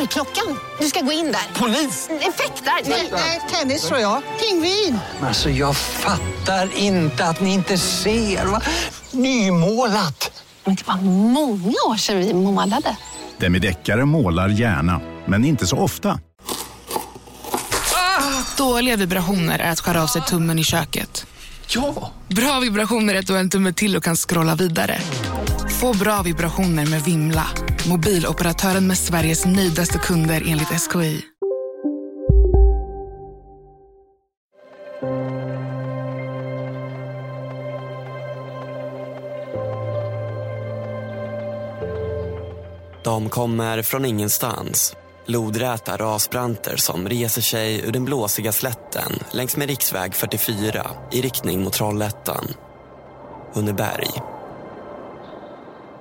Dörrklockan. Du ska gå in där. Polis? Effektar? Nej, tennis tror jag. Pingvin. Alltså, jag fattar inte att ni inte ser. Va? Nymålat. Men det var många år sedan vi målade. Demideckare målar gärna, men inte så ofta. Ah, dåliga vibrationer är att skära av sig tummen i köket. Ja! Bra vibrationer är att du har en tumme till och kan scrolla vidare. Få bra vibrationer med Vimla. Mobiloperatören med Sveriges nöjdaste kunder enligt SKI. De kommer från ingenstans. Lodräta rasbranter som reser sig ur den blåsiga slätten längs med riksväg 44 i riktning mot Trollhättan. Hunneberg.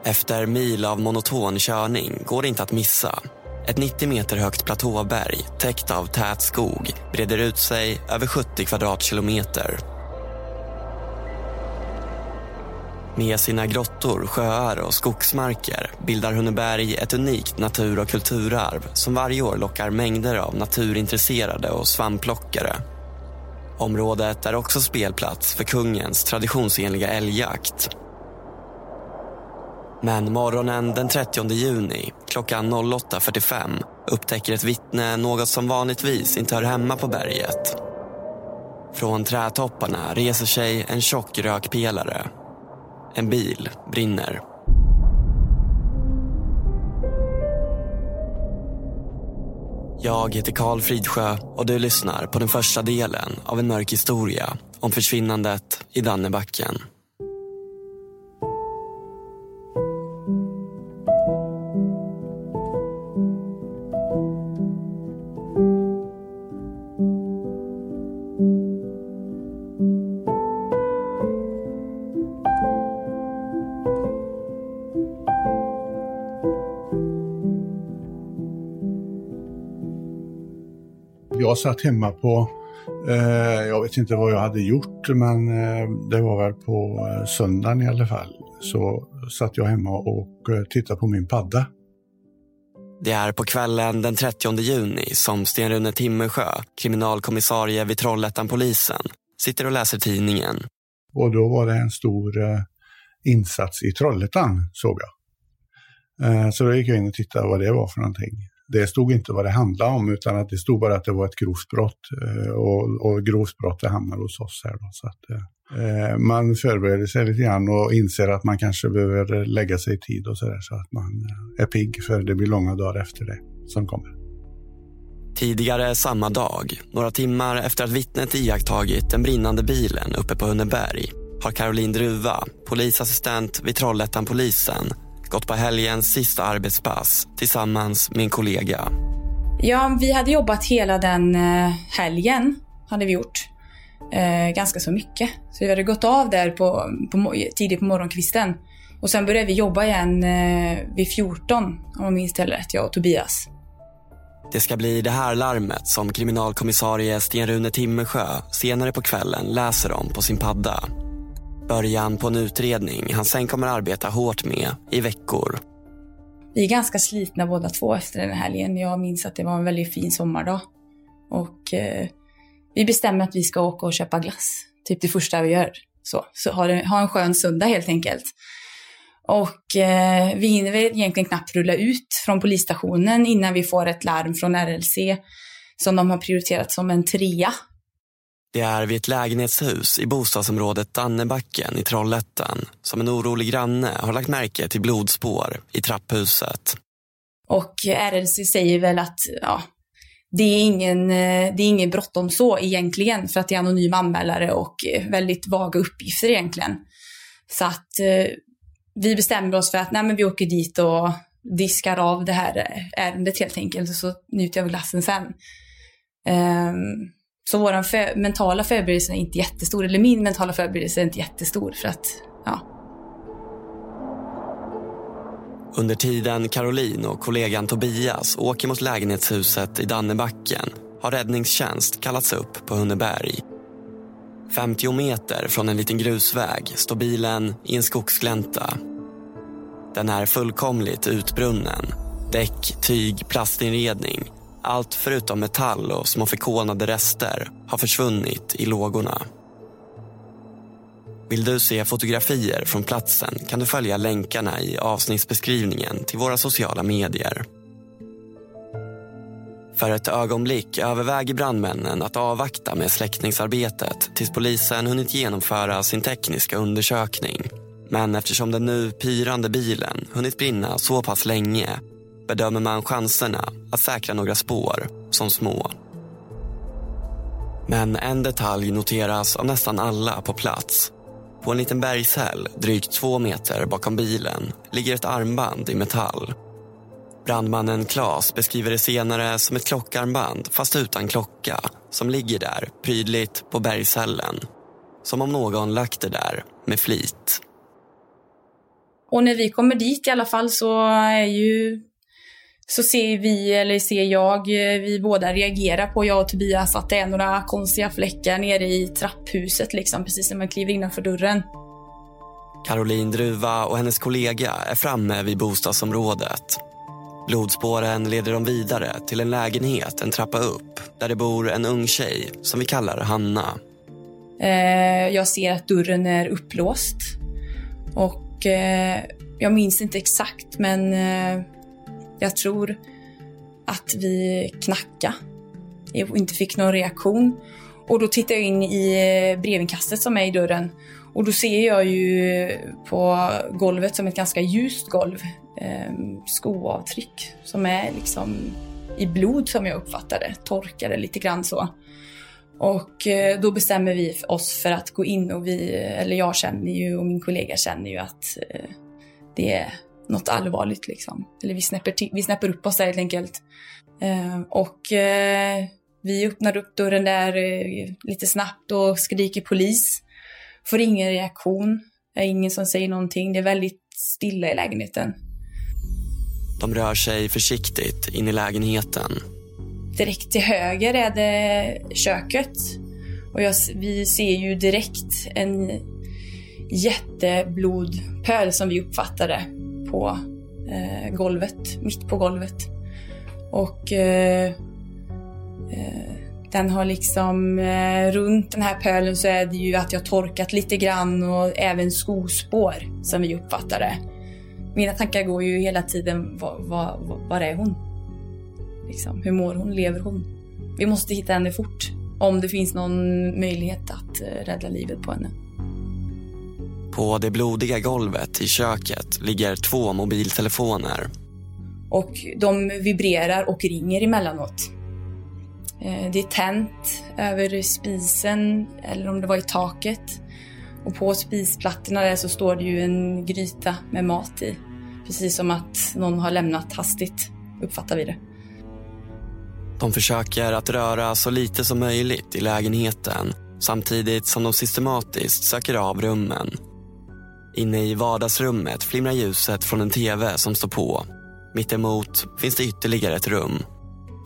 Efter mil av monoton körning går det inte att missa. Ett 90 meter högt platåberg täckt av tät skog breder ut sig över 70 kvadratkilometer. Med sina grottor, sjöar och skogsmarker bildar Hunneberg ett unikt natur och kulturarv som varje år lockar mängder av naturintresserade och svampplockare. Området är också spelplats för kungens traditionsenliga älgjakt men morgonen den 30 juni klockan 08.45 upptäcker ett vittne något som vanligtvis inte hör hemma på berget. Från trädtopparna reser sig en tjock rökpelare. En bil brinner. Jag heter Karl Fridsjö och du lyssnar på den första delen av en mörk historia om försvinnandet i Dannebacken. Jag satt hemma på, eh, jag vet inte vad jag hade gjort, men eh, det var väl på eh, söndagen i alla fall. Så satt jag hemma och eh, tittade på min padda. Det är på kvällen den 30 juni som Sten-Rune Timmersjö, kriminalkommissarie vid Trollhättan-polisen, sitter och läser tidningen. Och då var det en stor eh, insats i Trollhättan, såg jag. Eh, så då gick jag in och tittade vad det var för någonting. Det stod inte vad det handlade om, utan att det stod bara att det var ett grovt brott. Eh, och, och grovt brott det hamnar hos oss här. Då, så att, eh, eh, man förbereder sig lite grann och inser att man kanske behöver lägga sig i tid och så där, så att man eh, är pigg, för det blir långa dagar efter det som kommer. Tidigare samma dag, några timmar efter att vittnet iakttagit den brinnande bilen uppe på Hunneberg har Caroline Druva, polisassistent vid Trollhättan-polisen gått på helgens sista arbetspass tillsammans med en kollega. Ja, vi hade jobbat hela den eh, helgen, hade vi gjort. Eh, ganska så mycket. Så vi hade gått av där på, på, tidigt på morgonkvisten. Och sen började vi jobba igen eh, vid 14, om jag minns det rätt, jag och Tobias. Det ska bli det här larmet som kriminalkommissarie Sten-Rune Timmersjö senare på kvällen läser om på sin padda. Början på en utredning han sen kommer arbeta hårt med i veckor. Vi är ganska slitna båda två efter den här helgen. Jag minns att det var en väldigt fin sommardag. Och eh, vi bestämmer att vi ska åka och köpa glass. Typ det första vi gör. Så, så ha, det, ha en skön söndag helt enkelt. Och eh, vi hinner väl egentligen knappt rulla ut från polisstationen innan vi får ett larm från RLC som de har prioriterat som en trea. Det är vid ett lägenhetshus i bostadsområdet Dannebacken i Trollhättan som en orolig granne har lagt märke till blodspår i trapphuset. Och RLC säger väl att ja, det är ingen, eh, det är ingen bråttom så egentligen för att det är anonym anmälare och eh, väldigt vaga uppgifter egentligen. Så att eh, vi bestämmer oss för att nej, men vi åker dit och diskar av det här ärendet helt enkelt och så njuter jag av glassen sen. Um, så vår för mentala förberedelse är inte jättestor, eller min mentala förberedelse är inte jättestor för att, ja. Under tiden Caroline och kollegan Tobias åker mot lägenhetshuset i Dannebacken har räddningstjänst kallats upp på Hunneberg. 50 meter från en liten grusväg står bilen i en skogsglänta. Den är fullkomligt utbrunnen. Däck, tyg, plastinredning allt förutom metall och små förkolnade rester har försvunnit i lågorna. Vill du se fotografier från platsen kan du följa länkarna i avsnittsbeskrivningen till våra sociala medier. För ett ögonblick överväger brandmännen att avvakta med släckningsarbetet tills polisen hunnit genomföra sin tekniska undersökning. Men eftersom den nu pyrande bilen hunnit brinna så pass länge bedömer man chanserna att säkra några spår som små. Men en detalj noteras av nästan alla på plats. På en liten bergshäll drygt två meter bakom bilen ligger ett armband i metall. Brandmannen Klas beskriver det senare som ett klockarmband fast utan klocka som ligger där prydligt på bergshällen. Som om någon lagt det där med flit. Och när vi kommer dit i alla fall så är ju så ser vi, eller ser jag, vi båda reagerar på, jag och Tobias, att det är några konstiga fläckar nere i trapphuset liksom, precis när man kliver innanför dörren. Caroline Druva och hennes kollega är framme vid bostadsområdet. Blodspåren leder dem vidare till en lägenhet en trappa upp där det bor en ung tjej som vi kallar Hanna. Eh, jag ser att dörren är upplåst och eh, jag minns inte exakt men eh, jag tror att vi knackade och inte fick någon reaktion. Och då tittar jag in i eh, brevinkastet som är i dörren och då ser jag ju på golvet som ett ganska ljust golv eh, skoavtryck som är liksom i blod som jag uppfattar det, torkade lite grann så. Och eh, då bestämmer vi oss för att gå in och vi, eller jag känner ju och min kollega känner ju att eh, det är något allvarligt liksom. Eller vi snäpper, vi snäpper upp oss där helt enkelt. Eh, och eh, vi öppnar upp dörren där eh, lite snabbt och skriker polis. Får ingen reaktion. Det är ingen som säger någonting. Det är väldigt stilla i lägenheten. De rör sig försiktigt in i lägenheten. Direkt till höger är det köket. Och jag, vi ser ju direkt en jätteblodpöl som vi uppfattar det på eh, golvet, mitt på golvet. Och eh, eh, den har liksom, eh, runt den här pölen så är det ju att jag torkat lite grann och även skospår som vi uppfattar det. Mina tankar går ju hela tiden, var, var, var är hon? Liksom, hur mår hon? Lever hon? Vi måste hitta henne fort. Om det finns någon möjlighet att eh, rädda livet på henne. På det blodiga golvet i köket ligger två mobiltelefoner. Och de vibrerar och ringer emellanåt. Eh, det är tänt över spisen, eller om det var i taket. Och på spisplattorna där så står det ju en gryta med mat i. Precis som att någon har lämnat hastigt, uppfattar vi det. De försöker att röra så lite som möjligt i lägenheten samtidigt som de systematiskt söker av rummen Inne i vardagsrummet flimrar ljuset från en tv som står på. Mittemot finns det ytterligare ett rum.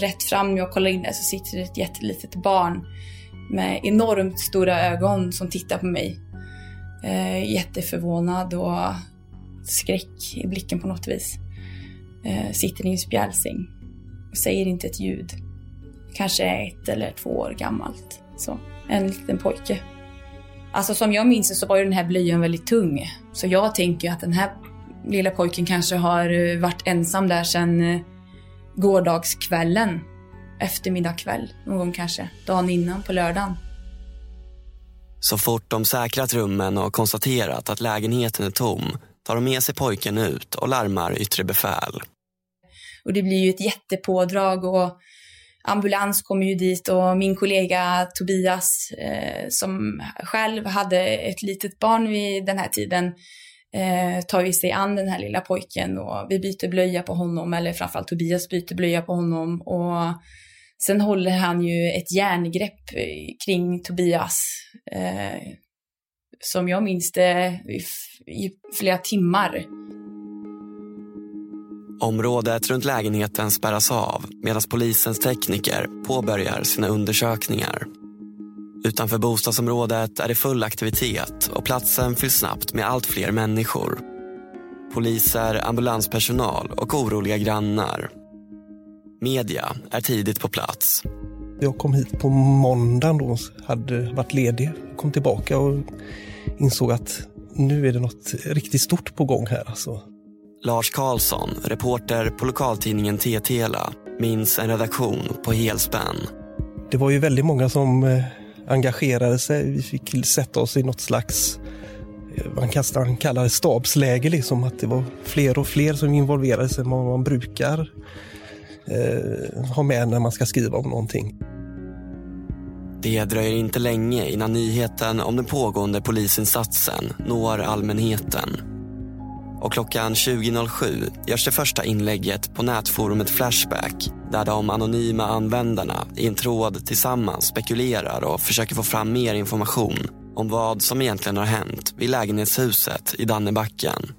Rätt fram när jag kollar in där så sitter det ett jättelitet barn med enormt stora ögon som tittar på mig. Eh, jätteförvånad och skräck i blicken på något vis. Eh, sitter i en spjälsäng och säger inte ett ljud. Kanske ett eller två år gammalt. Så, en liten pojke. Alltså som jag minns så var ju den här blöjan väldigt tung. Så jag tänker att den här lilla pojken kanske har eh, varit ensam där sedan eh, gårdagskvällen. Eftermiddag kväll, någon gång kanske. Dagen innan på lördagen. Så fort de säkrat rummen och konstaterat att lägenheten är tom tar de med sig pojken ut och larmar yttre befäl. Och det blir ju ett jättepådrag och ambulans kom ju dit och min kollega Tobias eh, som själv hade ett litet barn vid den här tiden eh, tar ju sig an den här lilla pojken och vi byter blöja på honom eller framförallt Tobias byter blöja på honom och Sen håller han ju ett järngrepp eh, kring Tobias. Eh, som jag minns det i, i flera timmar. Området runt lägenheten spärras av medan polisens tekniker påbörjar sina undersökningar. Utanför bostadsområdet är det full aktivitet och platsen fylls snabbt med allt fler människor. Poliser, ambulanspersonal och oroliga grannar. Media är tidigt på plats. Jag kom hit på måndagen då, hade varit ledig, kom tillbaka och insåg att nu är det något riktigt stort på gång här. Alltså. Lars Karlsson, reporter på lokaltidningen TTela, minns en redaktion på helspänn. Det var ju väldigt många som eh, engagerade sig. Vi fick sätta oss i något slags eh, man kan kalla det stabsläge, liksom, att det var fler och fler som involverade sig än vad man brukar eh, ha med när man ska skriva om någonting. Det dröjer inte länge innan nyheten om den pågående polisinsatsen når allmänheten. Och klockan 20.07 görs det första inlägget på nätforumet Flashback där de anonyma användarna i en tråd tillsammans spekulerar och försöker få fram mer information om vad som egentligen har hänt vid lägenhetshuset i Dannebacken.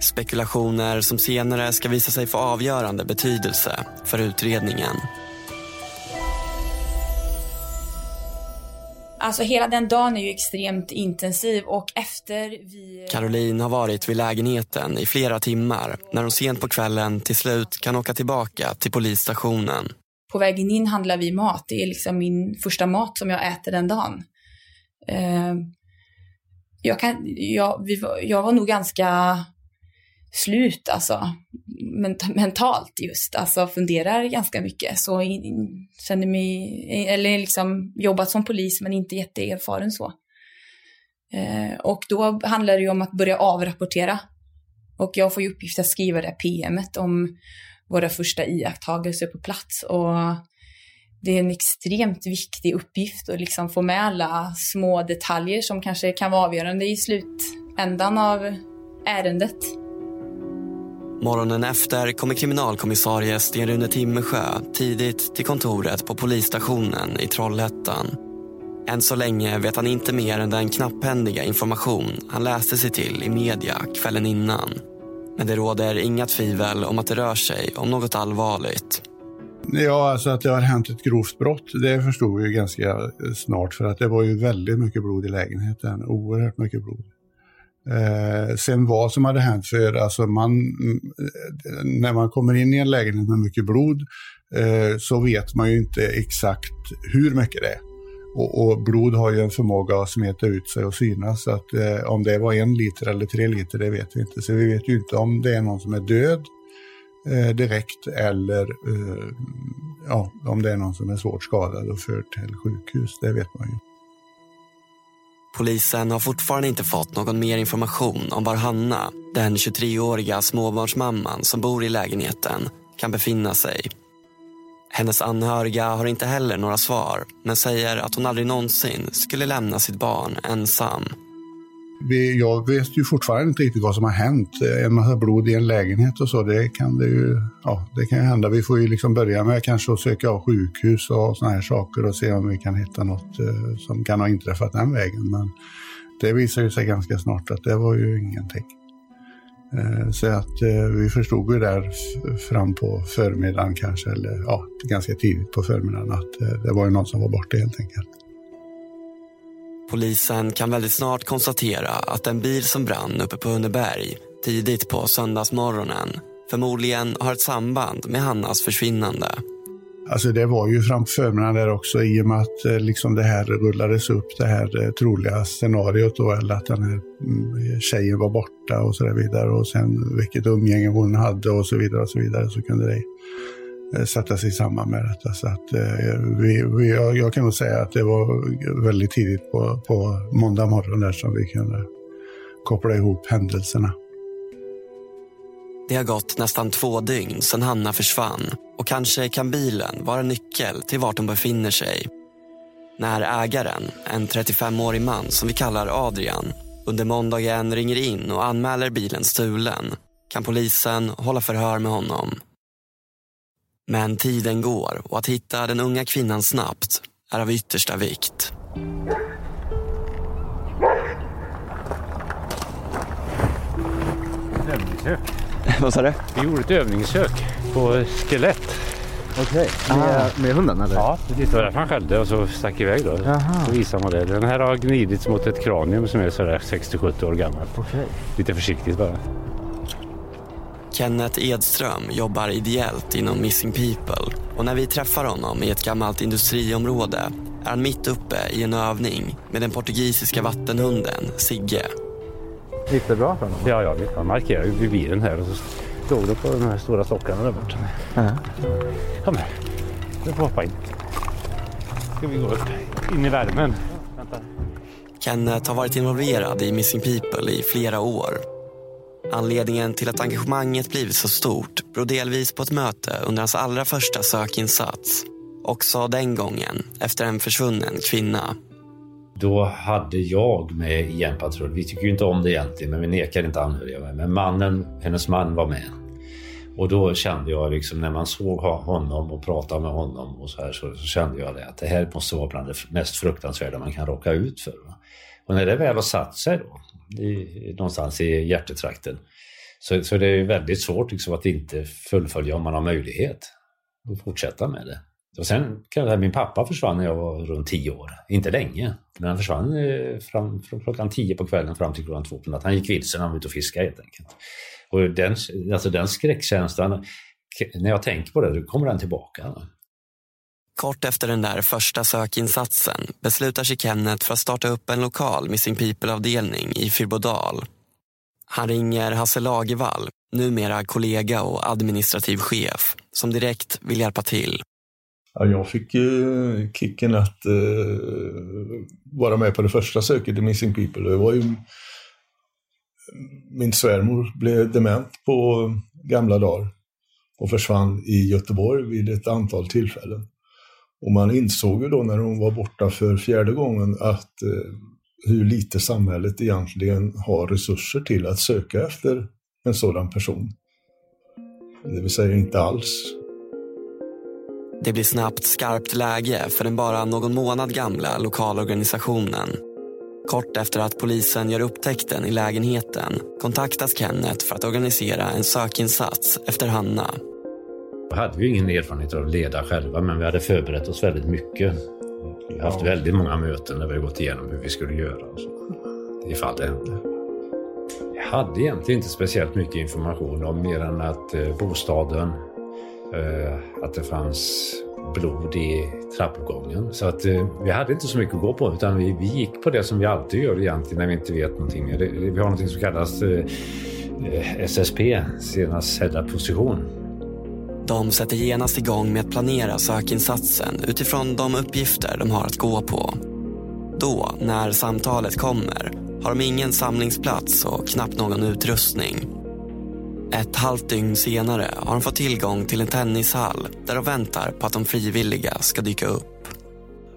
Spekulationer som senare ska visa sig få avgörande betydelse för utredningen. Alltså hela den dagen är ju extremt intensiv och efter vi... Caroline har varit vid lägenheten i flera timmar när hon sent på kvällen till slut kan åka tillbaka till polisstationen. På vägen in handlar vi mat. Det är liksom min första mat som jag äter den dagen. Uh, jag, kan, jag, vi, jag var nog ganska slut alltså. mentalt just, alltså funderar ganska mycket. Så in, känner mig, eller liksom jobbat som polis men inte jätteerfaren så. Eh, och då handlar det ju om att börja avrapportera. Och jag får ju uppgift att skriva det PMet om våra första iakttagelser på plats. Och det är en extremt viktig uppgift att liksom få med alla små detaljer som kanske kan vara avgörande i slutändan av ärendet. Morgonen efter kommer kriminalkommissarie Sten-Rune Timmersjö tidigt till kontoret på polisstationen i Trollhättan. Än så länge vet han inte mer än den knapphändiga information han läste sig till i media kvällen innan. Men det råder inga tvivel om att det rör sig om något allvarligt. Ja, alltså att det har hänt ett grovt brott, det förstod vi ganska snart för att det var ju väldigt mycket blod i lägenheten. Oerhört mycket blod. Eh, sen vad som hade hänt, för alltså man, eh, när man kommer in i en lägenhet med mycket blod eh, så vet man ju inte exakt hur mycket det är. Och, och, blod har ju en förmåga att smeta ut sig och synas. Så att, eh, om det var en liter eller tre liter, det vet vi inte. Så vi vet ju inte om det är någon som är död eh, direkt eller eh, ja, om det är någon som är svårt skadad och förd till sjukhus. Det vet man ju. Polisen har fortfarande inte fått någon mer information om var Hanna, den 23-åriga småbarnsmamman som bor i lägenheten, kan befinna sig. Hennes anhöriga har inte heller några svar men säger att hon aldrig någonsin skulle lämna sitt barn ensam. Vi, jag vet ju fortfarande inte riktigt vad som har hänt. Eh, en massa blod i en lägenhet och så, det kan det ju ja, det kan hända. Vi får ju liksom börja med kanske att söka av sjukhus och såna här saker och se om vi kan hitta något eh, som kan ha inträffat den vägen. Men det visar ju sig ganska snart att det var ju ingenting. Eh, så att vi förstod ju där fram på förmiddagen kanske, eller ja, ganska tidigt på förmiddagen att det var ju någon som var borta helt enkelt. Polisen kan väldigt snart konstatera att den bil som brann uppe på Hunneberg tidigt på söndagsmorgonen förmodligen har ett samband med Hannas försvinnande. Alltså det var ju fram på förmiddagen där också i och med att eh, liksom det här rullades upp, det här eh, troliga scenariot då, eller att den här mm, tjejen var borta och så där vidare och sen vilket umgänge hon hade och så vidare och så vidare så kunde det Eh, sätta sig samman med detta. Så att, eh, vi, vi, jag kan nog säga att det var väldigt tidigt på, på måndag morgon där som vi kunde koppla ihop händelserna. Det har gått nästan två dygn sedan Hanna försvann och kanske kan bilen vara nyckel till vart hon befinner sig. När ägaren, en 35-årig man som vi kallar Adrian, under måndagen ringer in och anmäler bilen stulen kan polisen hålla förhör med honom. Men tiden går och att hitta den unga kvinnan snabbt är av yttersta vikt. Övningssök. Vad sa du? Vi gjorde ett övningssök på skelett. Okej, med, med hunden eller? Ja, precis. Det var därför han skällde och så stack iväg då. Jaha. Så visar man det. Den här har gnidits mot ett kranium som är sådär 60-70 år gammalt. Okej. Lite försiktigt bara. Kenneth Edström jobbar ideellt inom Missing People och när vi träffar honom i ett gammalt industriområde är han mitt uppe i en övning med den portugisiska vattenhunden Sigge. Gick det bra för honom? Ja, ja, vi- han markerade vid bilen här och så stod det på de här stora stockarna där borta. Ja. Kom här, nu får vi hoppa in. Ska vi gå upp in i värmen. Vänta. Kenneth har varit involverad i Missing People i flera år. Anledningen till att engagemanget blivit så stort beror delvis på ett möte under hans allra första sökinsats. Också den gången efter en försvunnen kvinna. Då hade jag med i en patrull. Vi tycker ju inte om det egentligen, men vi nekar inte anhöriga med. Men mannen, hennes man var med. Och då kände jag liksom när man såg honom och pratade med honom och så här så, så kände jag det att det här måste vara bland det mest fruktansvärda man kan råka ut för. va. Och när det väl har satt sig då, i, någonstans i hjärtetrakten, så, så det är väldigt svårt liksom att inte fullfölja om man har möjlighet att fortsätta med det. Och sen kan jag säga, min pappa försvann när jag var runt tio år. Inte länge, men han försvann eh, fram, från klockan tio på kvällen fram till klockan två på natten. Han gick vilse när han var ute och fiskade helt enkelt. Och den, alltså den skräckkänslan, när jag tänker på det, då kommer den tillbaka. Kort efter den där första sökinsatsen beslutar sig Kenneth för att starta upp en lokal Missing People-avdelning i Fyrbodal. Han ringer Hasse Lagervall, numera kollega och administrativ chef, som direkt vill hjälpa till. Ja, jag fick ju kicken att eh, vara med på det första söket i Missing People. Det var ju, mm, min svärmor blev dement på gamla dagar och försvann i Göteborg vid ett antal tillfällen. Och man insåg ju då när hon var borta för fjärde gången att eh, hur lite samhället egentligen har resurser till att söka efter en sådan person. Det vill säga inte alls. Det blir snabbt skarpt läge för den bara någon månad gamla lokalorganisationen. Kort efter att polisen gör upptäckten i lägenheten kontaktas Kenneth för att organisera en sökinsats efter Hanna. Vi hade ju ingen erfarenhet av att leda själva, men vi hade förberett oss väldigt mycket. Vi har haft väldigt många möten där vi har gått igenom hur vi skulle göra och så, ifall det hände. Jag hade egentligen inte speciellt mycket information om mer än att eh, bostaden, eh, att det fanns blod i trappuppgången. Så att eh, vi hade inte så mycket att gå på utan vi, vi gick på det som vi alltid gör egentligen när vi inte vet någonting. Det, vi har någonting som kallas SSP, senast sedda position. De sätter genast igång med att planera sökinsatsen utifrån de uppgifter de har att gå på. Då, när samtalet kommer, har de ingen samlingsplats och knappt någon utrustning. Ett halvt dygn senare har de fått tillgång till en tennishall där de väntar på att de frivilliga ska dyka upp.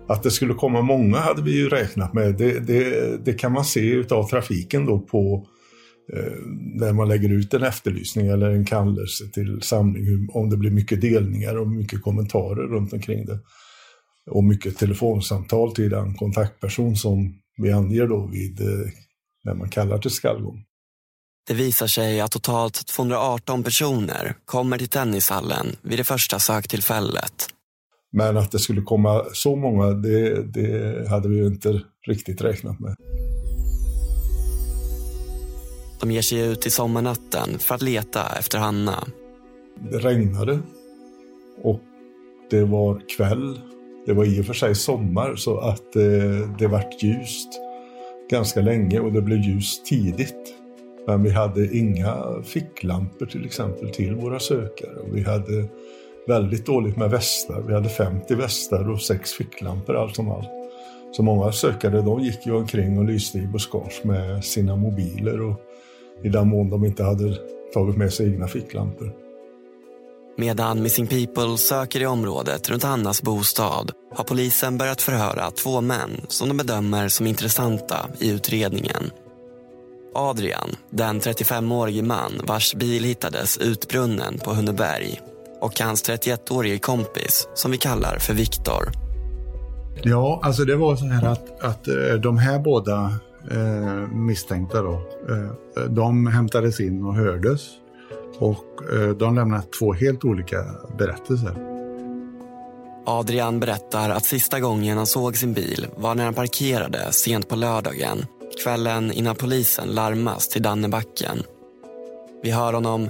Att det skulle komma många hade vi ju räknat med. Det, det, det kan man se utav trafiken då på när man lägger ut en efterlysning eller en kallelse till samling. Om det blir mycket delningar och mycket kommentarer runt omkring det. Och mycket telefonsamtal till den kontaktperson som vi anger då vid eh, när man kallar till skallgång. Det visar sig att totalt 218 personer kommer till tennishallen vid det första söktillfället. Men att det skulle komma så många, det, det hade vi ju inte riktigt räknat med. De ger sig ut i sommarnatten för att leta efter Hanna. Det regnade och det var kväll. Det var i och för sig sommar så att eh, det vart ljust ganska länge och det blev ljust tidigt. Men vi hade inga ficklampor till exempel till våra sökare. Och vi hade väldigt dåligt med västar. Vi hade 50 västar och sex ficklampor allt som allt. Så många sökare de gick ju omkring och lyste i buskage med sina mobiler och i den mån de inte hade tagit med sig egna ficklampor. Medan Missing People söker i området runt Hannas bostad har polisen börjat förhöra två män som de bedömer som intressanta i utredningen. Adrian, den 35-årige man vars bil hittades utbrunnen på Hunneberg och hans 31-årige kompis som vi kallar för Viktor. Ja, alltså det var så här att, att eh, de här båda eh, misstänkta då, eh, de hämtades in och hördes. Och eh, de lämnade två helt olika berättelser. Adrian berättar att sista gången han såg sin bil var när han parkerade sent på lördagen, kvällen innan polisen larmas till Dannebacken. Vi hör honom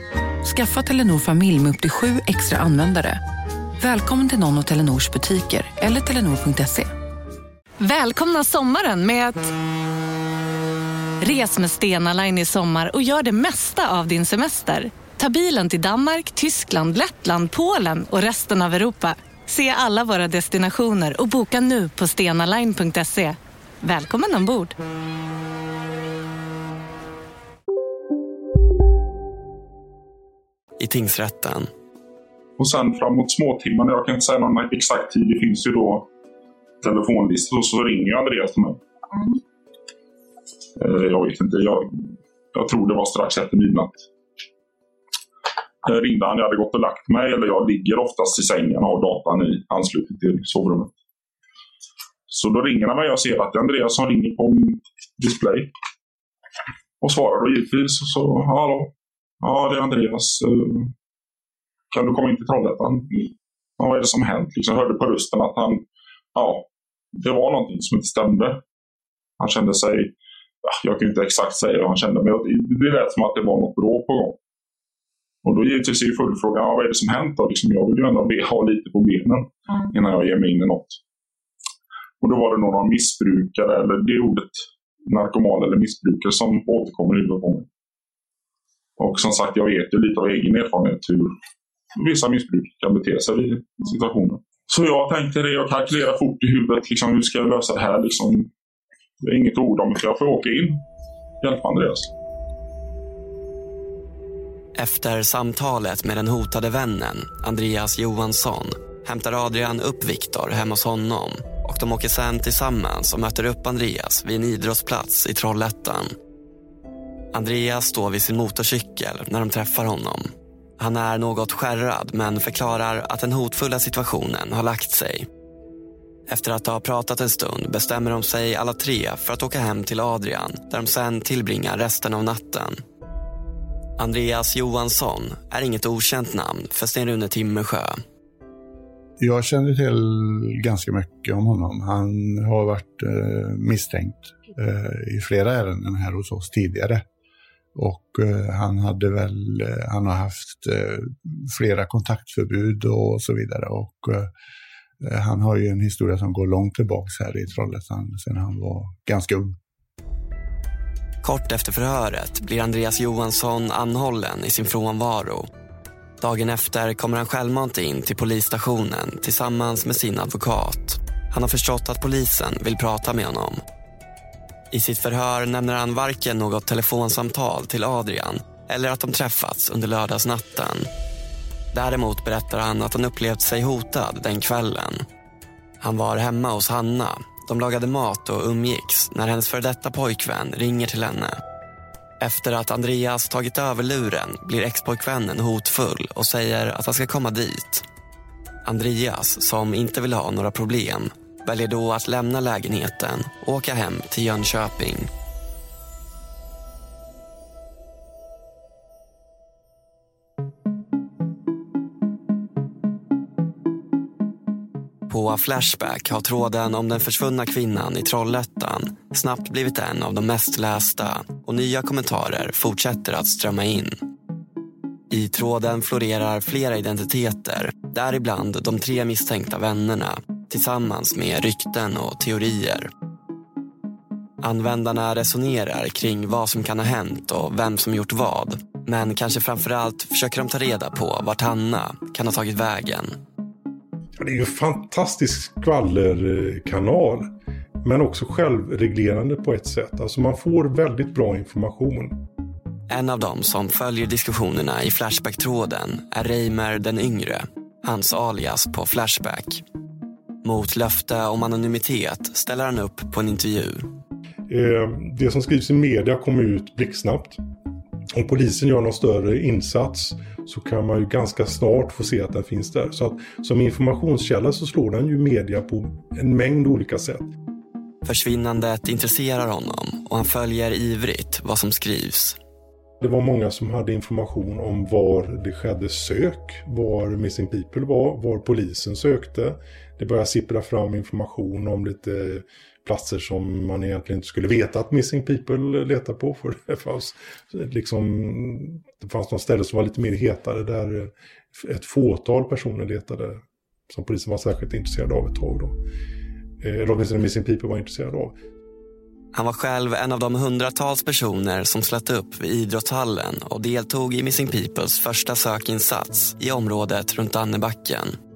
Skaffa Telenor familj med upp till sju extra användare. Välkommen till någon av Telenors butiker eller telenor.se. Välkomna sommaren med att... Res med Stena Line i sommar och gör det mesta av din semester. Ta bilen till Danmark, Tyskland, Lettland, Polen och resten av Europa. Se alla våra destinationer och boka nu på stenaline.se. Välkommen ombord! I tingsrätten. Och sen framåt småtimmarna, jag kan inte säga någon exakt tid, det finns ju då telefonlistor, och så ringer Andreas till mig. Mm. Jag vet inte, jag, jag tror det var strax efter midnatt. Jag ringde han, jag hade gått och lagt mig, eller jag ligger oftast i sängen och har datan i anslutning till sovrummet. Så då ringer han mig och jag ser att det är Andreas som ringer på min display. Och svarar då givetvis så, hallå, Ja, det är Andreas. Eh, kan du komma in till Trollhättan? Ja, vad är det som hänt? Liksom, hörde på rösten att han, ja, det var någonting som inte stämde. Han kände sig, ja, jag kan inte exakt säga hur han kände, men det lät som att det var något bråk på gång. Och då givetvis är ju följdfrågan, ja, vad är det som hänt då? Liksom, jag vill ju ändå ha lite på benen mm. innan jag ger mig in i något. Och då var det några missbrukare, eller det ordet narkoman eller missbrukare som återkommer i huvudet på mig. Och som sagt, jag vet ju lite av egen erfarenhet hur vissa missbruk kan bete sig i situationen. Så jag tänkte det, jag kalkylerar fort i huvudet, liksom, hur ska jag lösa det här? Liksom, det är inget ord om, det, jag får åka in. Hjälpa Andreas. Efter samtalet med den hotade vännen, Andreas Johansson, hämtar Adrian upp Viktor hemma hos honom och de åker sen tillsammans och möter upp Andreas vid en idrottsplats i Trollhättan Andreas står vid sin motorcykel när de träffar honom. Han är något skärrad men förklarar att den hotfulla situationen har lagt sig. Efter att ha pratat en stund bestämmer de sig alla tre för att åka hem till Adrian där de sen tillbringar resten av natten. Andreas Johansson är inget okänt namn för Sten-Rune Timmersjö. Jag känner till ganska mycket om honom. Han har varit eh, misstänkt eh, i flera ärenden här hos oss tidigare. Och eh, han hade väl, eh, han har haft eh, flera kontaktförbud och så vidare. Och eh, eh, han har ju en historia som går långt tillbaka här i Trollhättan sedan han var ganska ung. Kort efter förhöret blir Andreas Johansson anhållen i sin frånvaro. Dagen efter kommer han självmant in till polisstationen tillsammans med sin advokat. Han har förstått att polisen vill prata med honom i sitt förhör nämner han varken något telefonsamtal till Adrian eller att de träffats under lördagsnatten. Däremot berättar han att han upplevt sig hotad den kvällen. Han var hemma hos Hanna. De lagade mat och umgicks när hennes före detta pojkvän ringer till henne. Efter att Andreas tagit över luren blir expojkvännen hotfull och säger att han ska komma dit. Andreas, som inte vill ha några problem, väljer då att lämna lägenheten och åka hem till Jönköping. På Flashback har tråden om den försvunna kvinnan i Trollhättan snabbt blivit en av de mest lästa och nya kommentarer fortsätter att strömma in. I tråden florerar flera identiteter, däribland de tre misstänkta vännerna tillsammans med rykten och teorier. Användarna resonerar kring vad som kan ha hänt och vem som gjort vad Men kanske framförallt försöker de ta reda på vart Hanna kan ha tagit vägen. Det är ju en fantastisk skvallerkanal. Men också självreglerande på ett sätt. Alltså man får väldigt bra information. En av dem som följer diskussionerna i Flashback-tråden är Reimer den yngre, hans alias på Flashback. Mot löfte om anonymitet ställer han upp på en intervju. Eh, det som skrivs i media kommer ut blixtsnabbt. Om polisen gör någon större insats så kan man ju ganska snart få se att den finns där. Så att som informationskälla så slår den ju media på en mängd olika sätt. Försvinnandet intresserar honom och han följer ivrigt vad som skrivs. Det var många som hade information om var det skedde sök, var Missing People var, var polisen sökte. Det började sippra fram information om lite platser som man egentligen inte skulle veta att Missing People letar på. För det fanns, liksom, det fanns något ställe som var lite mer hetare där ett fåtal personer letade. Som polisen var särskilt intresserad av ett tag då. Eh, eller åtminstone Missing People var intresserad av. Han var själv en av de hundratals personer som slöt upp vid idrottshallen och deltog i Missing Peoples första sökinsats i området runt Annebacken.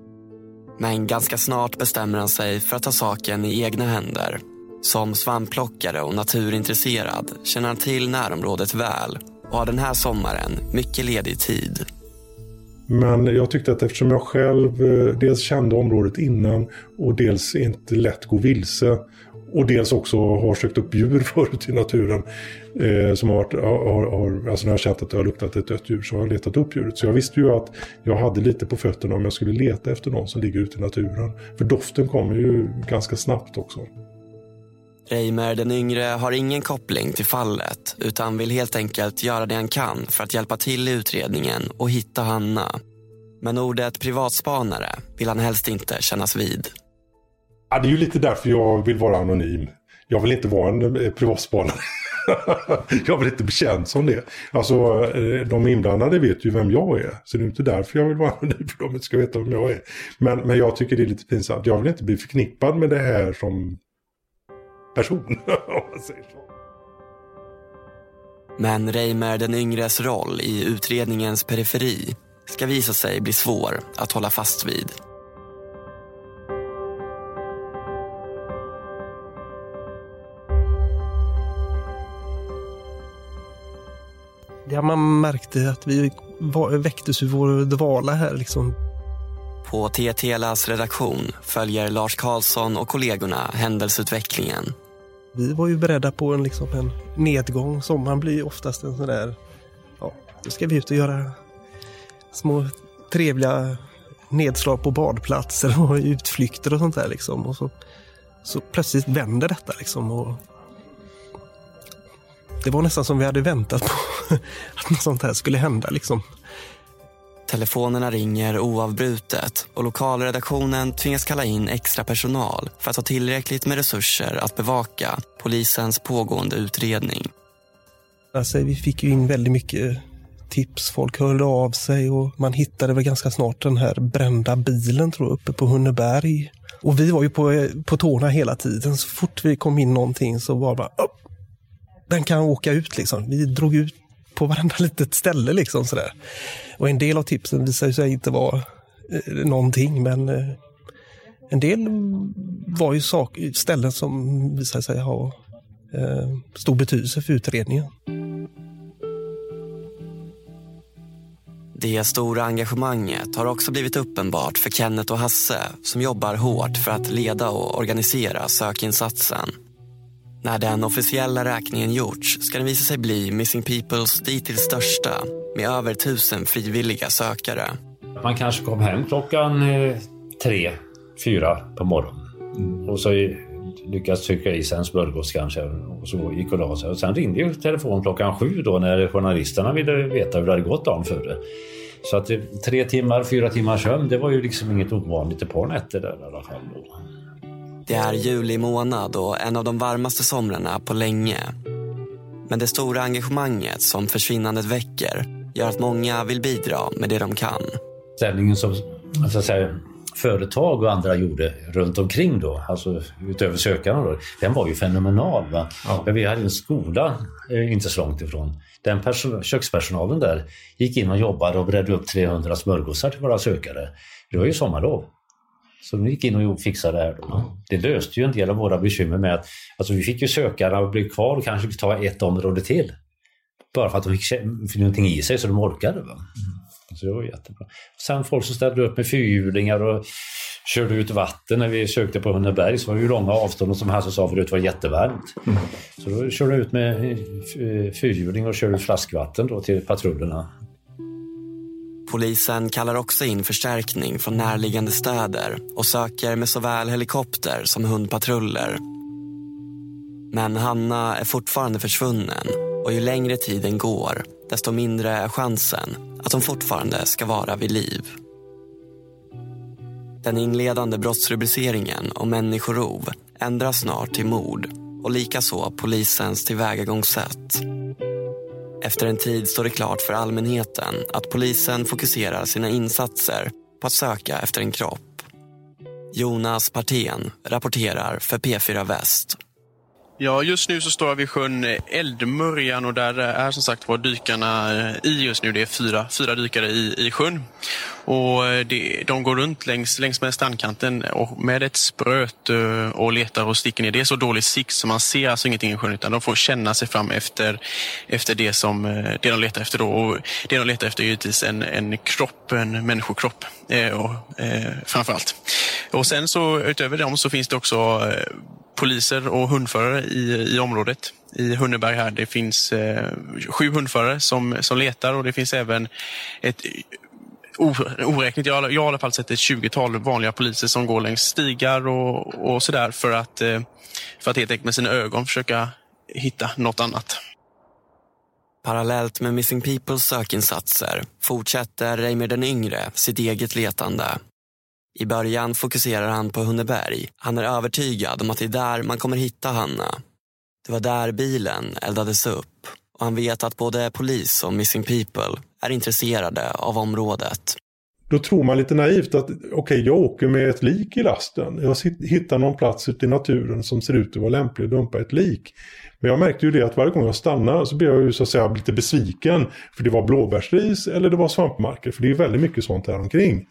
Men ganska snart bestämmer han sig för att ta saken i egna händer. Som svampplockare och naturintresserad känner han till närområdet väl och har den här sommaren mycket ledig tid. Men jag tyckte att eftersom jag själv eh, dels kände området innan och dels inte lätt gå vilse och dels också har sökt upp djur förut i naturen. Eh, som har varit, har, har, alltså när jag känt att det har luktat ett dött djur så har jag letat upp djuret. Så jag visste ju att jag hade lite på fötterna om jag skulle leta efter någon som ligger ute i naturen. För doften kommer ju ganska snabbt också. Reimer den yngre har ingen koppling till fallet utan vill helt enkelt göra det han kan för att hjälpa till i utredningen och hitta Hanna. Men ordet privatspanare vill han helst inte kännas vid. Ja, det är ju lite därför jag vill vara anonym. Jag vill inte vara en eh, privatspanare. jag vill inte bli känd som det. Alltså, eh, de inblandade vet ju vem jag är. Så det är inte därför jag vill vara anonym, för de ska veta vem jag är. Men, men jag tycker det är lite pinsamt. Jag vill inte bli förknippad med det här som person. om man säger så. Men Reimer den yngres roll i utredningens periferi ska visa sig bli svår att hålla fast vid. Ja, man märkte att vi väcktes ur vår dvala här liksom. På TTLAs redaktion följer Lars Karlsson och kollegorna händelseutvecklingen. Vi var ju beredda på en, liksom, en nedgång. Sommaren blir oftast en sån där... Ja, då ska vi ut och göra små trevliga nedslag på badplatser och utflykter och sånt där. Liksom. Och så, så plötsligt vänder detta. Liksom, och det var nästan som vi hade väntat på att något sånt här skulle hända. Liksom. Telefonerna ringer oavbrutet och lokalredaktionen tvingas kalla in extra personal för att ha tillräckligt med resurser att bevaka polisens pågående utredning. Alltså, vi fick ju in väldigt mycket tips. Folk hörde av sig och man hittade väl ganska snart den här brända bilen tror jag, uppe på Hunneberg. Och vi var ju på, på tårna hela tiden. Så fort vi kom in någonting så var det bara upp, den kan åka ut liksom. Vi drog ut på varenda litet ställe liksom sådär. Och en del av tipsen visade sig inte vara eh, någonting, men eh, en del var ju sak, ställen som visade sig ha eh, stor betydelse för utredningen. Det stora engagemanget har också blivit uppenbart för Kenneth och Hasse som jobbar hårt för att leda och organisera sökinsatsen. När den officiella räkningen gjorts ska den visa sig bli Missing Peoples dittills största med över tusen frivilliga sökare. Man kanske kom hem klockan eh, tre, fyra på morgonen. Och så lyckades trycka i sig en smörgås kanske och så gick och la sig. Och sen ringde ju telefonen klockan sju då när journalisterna ville veta hur det hade gått dagen före. Så att tre timmar, fyra timmars sömn, det var ju liksom inget ovanligt ett par nätter där i alla fall. Då. Det är juli månad och en av de varmaste somrarna på länge. Men det stora engagemanget som försvinnandet väcker gör att många vill bidra med det de kan. Ställningen som så att säga, företag och andra gjorde runt omkring då, alltså utöver sökarna då, den var ju fenomenal. Va? Ja. Men vi hade en skola eh, inte så långt ifrån. Den kökspersonalen där gick in och jobbade och bredde upp 300 smörgåsar till våra sökare. Det var ju sommarlov. Så de gick in och fixade det här. Då. Det löste ju en del av våra bekymmer med att alltså vi fick ju sökarna att bli kvar och kanske ta ett område till. Bara för att de fick, fick någonting i sig så de orkade. Va? Mm. Så det var jättebra. Sen folk som ställde upp med fyrhjulingar och körde ut vatten när vi sökte på Hunneberg så var det ju långa avstånd och som Hasse sa förut var jättevarmt. Mm. Så då körde jag ut med fyrhjuling och körde ut flaskvatten då till patrullerna. Polisen kallar också in förstärkning från närliggande städer och söker med såväl helikopter som hundpatruller. Men Hanna är fortfarande försvunnen och ju längre tiden går desto mindre är chansen att hon fortfarande ska vara vid liv. Den inledande brottsrubriceringen om människorov ändras snart till mord och likaså polisens tillvägagångssätt. Efter en tid står det klart för allmänheten att polisen fokuserar sina insatser på att söka efter en kropp. Jonas Partén rapporterar för P4 Väst. Ja, just nu så står jag vid sjön Eldmörjan och där är som sagt var dykarna eh, i just nu. Det är fyra, fyra dykare i, i sjön. Och eh, det, de går runt längs, längs med strandkanten och med ett spröt eh, och letar och sticker ner. Det är så dålig sikt så man ser alltså ingenting i sjön utan de får känna sig fram efter, efter det, som, eh, det de letar efter. Då. Och det de letar efter är givetvis en, en kropp, en människokropp eh, och, eh, framför Och sen så utöver dem så finns det också eh, poliser och hundförare i, i området i Hunneberg här. Det finns eh, sju hundförare som, som letar och det finns även ett oräkneligt. jag, jag har i alla fall sett ett 20-tal vanliga poliser som går längs stigar och, och sådär för att, eh, för att helt enkelt med sina ögon försöka hitta något annat. Parallellt med Missing Peoples sökinsatser fortsätter Reimer den yngre sitt eget letande. I början fokuserar han på Hunneberg. Han är övertygad om att det är där man kommer hitta Hanna. Det var där bilen eldades upp och han vet att både polis och Missing People är intresserade av området. Då tror man lite naivt att okej, okay, jag åker med ett lik i lasten. Jag hittar någon plats ute i naturen som ser ut att vara lämplig att dumpa ett lik. Men jag märkte ju det att varje gång jag stannade så blev jag ju så att säga lite besviken. För det var blåbärsris eller det var svampmarker. För det är väldigt mycket sånt här omkring.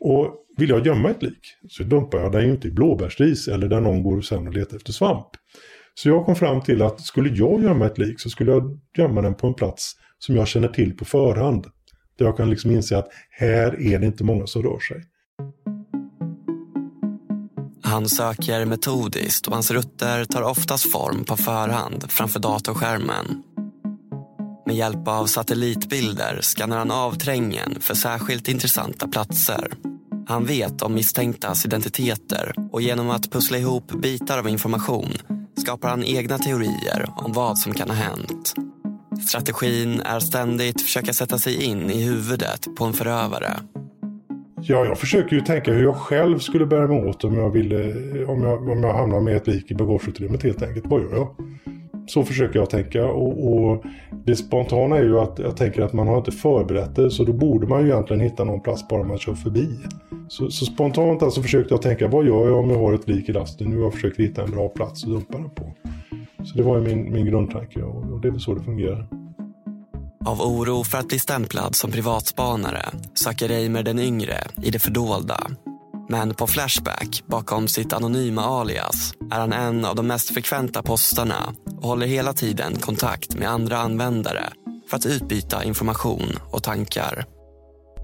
Och vill jag gömma ett lik så dumpar jag den ju inte i blåbärsris eller där någon går sen och letar efter svamp. Så jag kom fram till att skulle jag gömma ett lik så skulle jag gömma den på en plats som jag känner till på förhand. Där jag kan liksom inse att här är det inte många som rör sig. Han söker metodiskt och hans rutter tar oftast form på förhand framför datorskärmen. Med hjälp av satellitbilder skannar han av trängen för särskilt intressanta platser. Han vet om misstänktas identiteter och genom att pussla ihop bitar av information skapar han egna teorier om vad som kan ha hänt. Strategin är ständigt försöka sätta sig in i huvudet på en förövare. Ja, jag försöker ju tänka hur jag själv skulle bära mig åt om jag, ville, om jag, om jag hamnar med ett lik i bagageutrymmet helt enkelt. Vad gör jag? Så försöker jag tänka och, och, det spontana är ju att jag tänker att man har inte förberett det så då borde man ju egentligen hitta någon plats bara man kör förbi. Så, så spontant alltså försökte jag tänka vad gör jag om jag har ett lik i lasten? Nu har jag försökt hitta en bra plats att dumpa den på. Så det var ju min, min grundtanke och det är väl så det fungerar. Av oro för att bli stämplad som privatspanare söker Reimer den yngre i det fördolda. Men på Flashback, bakom sitt anonyma alias, är han en av de mest frekventa postarna och håller hela tiden kontakt med andra användare för att utbyta information och tankar.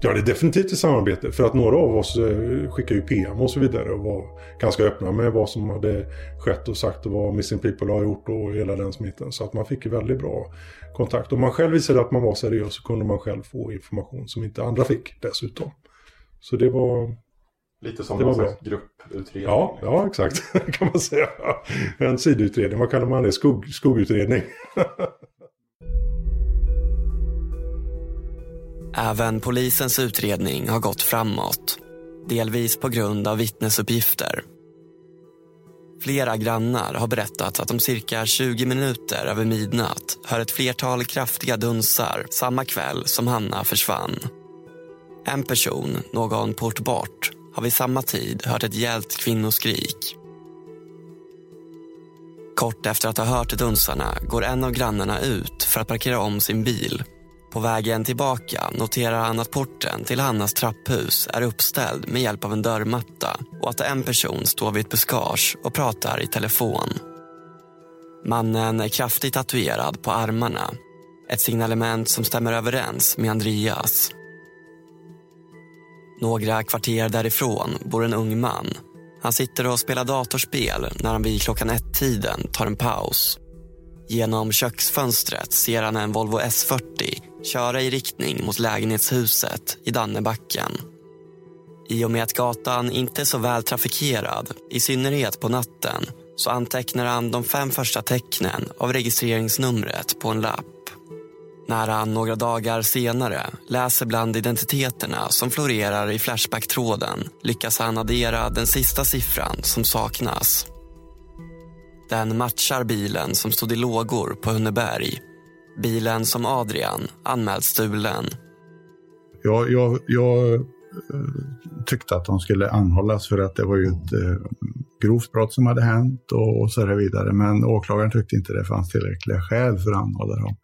Ja, det är definitivt ett samarbete. För att några av oss eh, skickar ju PM och så vidare och var ganska öppna med vad som hade skett och sagt och vad Missing People har gjort och hela den smitten. Så att man fick ju väldigt bra kontakt. Om man själv visade att man var seriös så kunde man själv få information som inte andra fick dessutom. Så det var... Lite som en grupputredning. Ja, ja, exakt. kan man säga. En sidutredning, vad kallar man det? Skugg, skuggutredning. Även polisens utredning har gått framåt. Delvis på grund av vittnesuppgifter. Flera grannar har berättat att de cirka 20 minuter över midnatt hör ett flertal kraftiga dunsar samma kväll som Hanna försvann. En person, någon port bort, har vid samma tid hört ett gällt kvinnoskrik. Kort efter att ha hört dunsarna går en av grannarna ut för att parkera om sin bil. På vägen tillbaka noterar han att porten till Hannas trapphus är uppställd med hjälp av en dörrmatta och att en person står vid ett buskage och pratar i telefon. Mannen är kraftigt tatuerad på armarna. Ett signalement som stämmer överens med Andreas. Några kvarter därifrån bor en ung man. Han sitter och spelar datorspel när han vid klockan ett-tiden tar en paus. Genom köksfönstret ser han en Volvo S40 köra i riktning mot lägenhetshuset i Dannebacken. I och med att gatan inte är så väl trafikerad, i synnerhet på natten så antecknar han de fem första tecknen av registreringsnumret på en lapp. När han några dagar senare läser bland identiteterna som florerar i Flashback-tråden lyckas han addera den sista siffran som saknas. Den matchar bilen som stod i lågor på Hunneberg. Bilen som Adrian anmält stulen. Jag, jag, jag eh, tyckte att de skulle anhållas för att det var ju ett eh, grovt brott som hade hänt och, och så vidare. Men åklagaren tyckte inte det fanns tillräckliga skäl för att anhålla dem.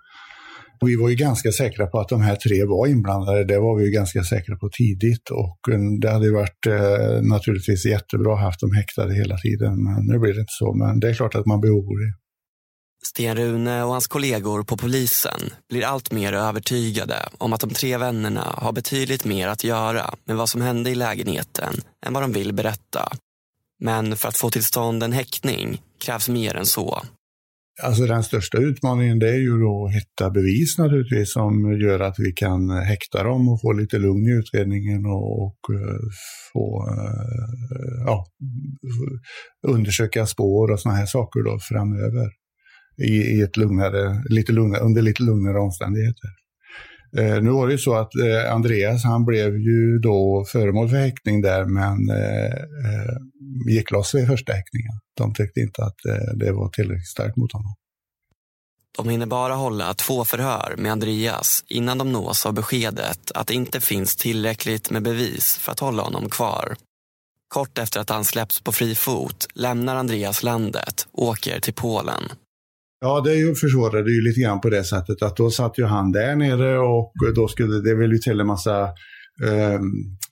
Vi var ju ganska säkra på att de här tre var inblandade. Det var vi ju ganska säkra på tidigt och eh, det hade ju varit eh, naturligtvis jättebra att ha haft dem häktade hela tiden. Men nu blir det inte så. Men det är klart att man blir orolig. Sten-Rune och hans kollegor på polisen blir allt mer övertygade om att de tre vännerna har betydligt mer att göra med vad som hände i lägenheten än vad de vill berätta. Men för att få till stånd en häktning krävs mer än så. Alltså den största utmaningen det är ju då att hitta bevis naturligtvis som gör att vi kan häkta dem och få lite lugn i utredningen och, och eh, få eh, ja, undersöka spår och sådana här saker då framöver i, i ett lugnare, lite lugnare, under lite lugnare omständigheter. Eh, nu var det ju så att eh, Andreas han blev ju då föremål för häktning där men eh, eh gick loss vid första häktningen. De tyckte inte att eh, det var tillräckligt starkt mot honom. De hinner bara hålla två förhör med Andreas innan de nås av beskedet att det inte finns tillräckligt med bevis för att hålla honom kvar. Kort efter att han släppts på fri fot lämnar Andreas landet och åker till Polen. Ja, det försvårade ju lite grann på det sättet att då satt ju han där nere och då skulle det väl ju till en massa eh,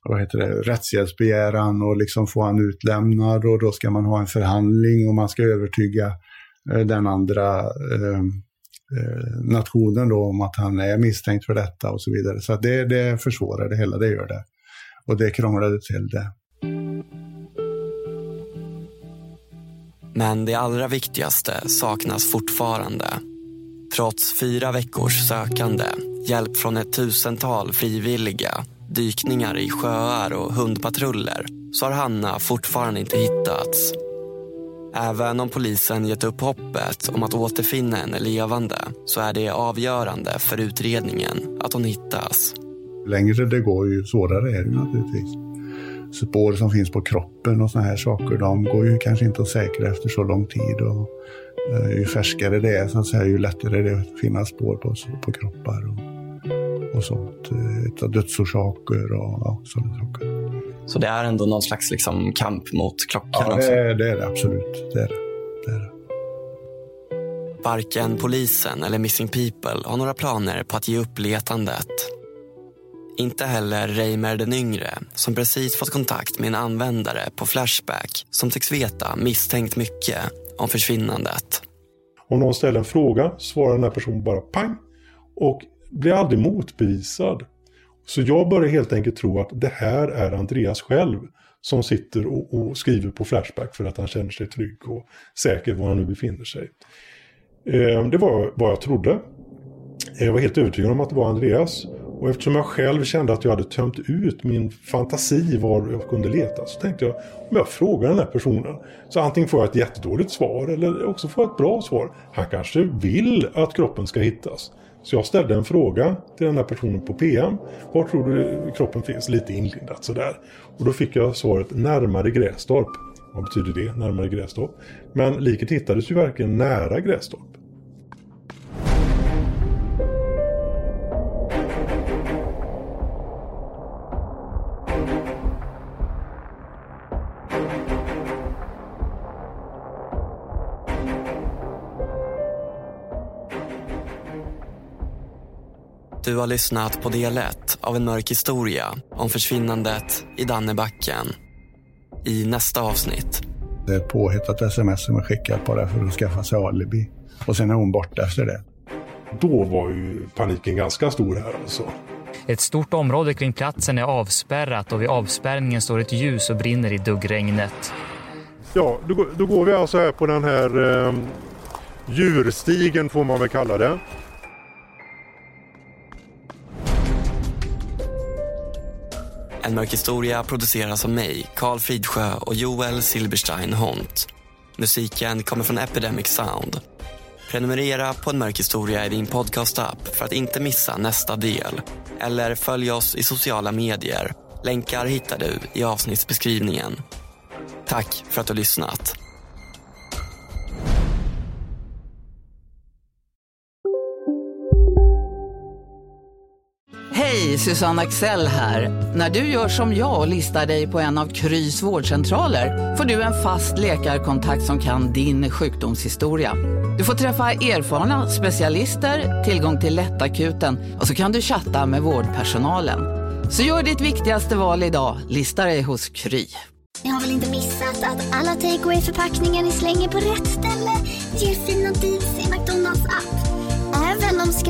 vad heter det, rättshjälpsbegäran och liksom få han utlämnad och då ska man ha en förhandling och man ska övertyga eh, den andra ehm, eh, nationen då om att han är misstänkt för detta och så vidare. Så det, det försvårar det hela, det gör det. Och det krånglade till det. Men det allra viktigaste saknas fortfarande. Trots fyra veckors sökande, hjälp från ett tusental frivilliga, dykningar i sjöar och hundpatruller så har Hanna fortfarande inte hittats. Även om polisen gett upp hoppet om att återfinna henne levande så är det avgörande för utredningen att hon hittas. Längre det går ju svårare är det naturligtvis spår som finns på kroppen och såna här saker, de går ju kanske inte att säkra efter så lång tid. Och, uh, ju färskare det är, så att säga, ju lättare är det att finna spår på, på kroppar och, och sånt. Uh, dödsorsaker och ja, sådana saker. Så det är ändå någon slags liksom, kamp mot klockan? Ja, det är, det är det absolut. Det är det. det, är det. Varken polisen eller Missing People har några planer på att ge upp letandet. Inte heller Reimer den yngre som precis fått kontakt med en användare på Flashback som tycks veta misstänkt mycket om försvinnandet. Om någon ställer en fråga svarar den här personen bara pang och blir aldrig motbevisad. Så jag börjar helt enkelt tro att det här är Andreas själv som sitter och, och skriver på Flashback för att han känner sig trygg och säker var han nu befinner sig. Eh, det var vad jag trodde. Jag var helt övertygad om att det var Andreas. Och eftersom jag själv kände att jag hade tömt ut min fantasi var jag kunde leta så tänkte jag om jag frågar den här personen så antingen får jag ett jättedåligt svar eller också får jag ett bra svar. Han kanske vill att kroppen ska hittas. Så jag ställde en fråga till den här personen på PM. Var tror du kroppen finns? Lite inlindat sådär. Och då fick jag svaret närmare Grästorp. Vad betyder det? Närmare Grästorp? Men liket hittades ju verkligen nära Grästorp. Har lyssnat på del 1 av en mörk historia om försvinnandet i Dannebacken. I nästa avsnitt. Det är påhittat sms som är skickat bara för att skaffa sig alibi. Och sen är hon borta efter det. Då var ju paniken ganska stor här alltså. Ett stort område kring platsen är avspärrat och vid avspärrningen står ett ljus och brinner i duggregnet. Ja, då, då går vi alltså här på den här eh, djurstigen får man väl kalla det. En mörk historia produceras av mig, Karl Fridsjö och Joel Silberstein Hont. Musiken kommer från Epidemic Sound. Prenumerera på En mörk historia i din podcastapp för att inte missa nästa del. Eller följ oss i sociala medier. Länkar hittar du i avsnittsbeskrivningen. Tack för att du har lyssnat. Hej, Susanne Axel här. När du gör som jag och listar dig på en av Krys vårdcentraler får du en fast läkarkontakt som kan din sjukdomshistoria. Du får träffa erfarna specialister, tillgång till lättakuten och så kan du chatta med vårdpersonalen. Så gör ditt viktigaste val idag, listar dig hos Kry. Ni har väl inte missat att alla takeaway förpackningar ni slänger på rätt ställe ger fina deals i McDonalds app.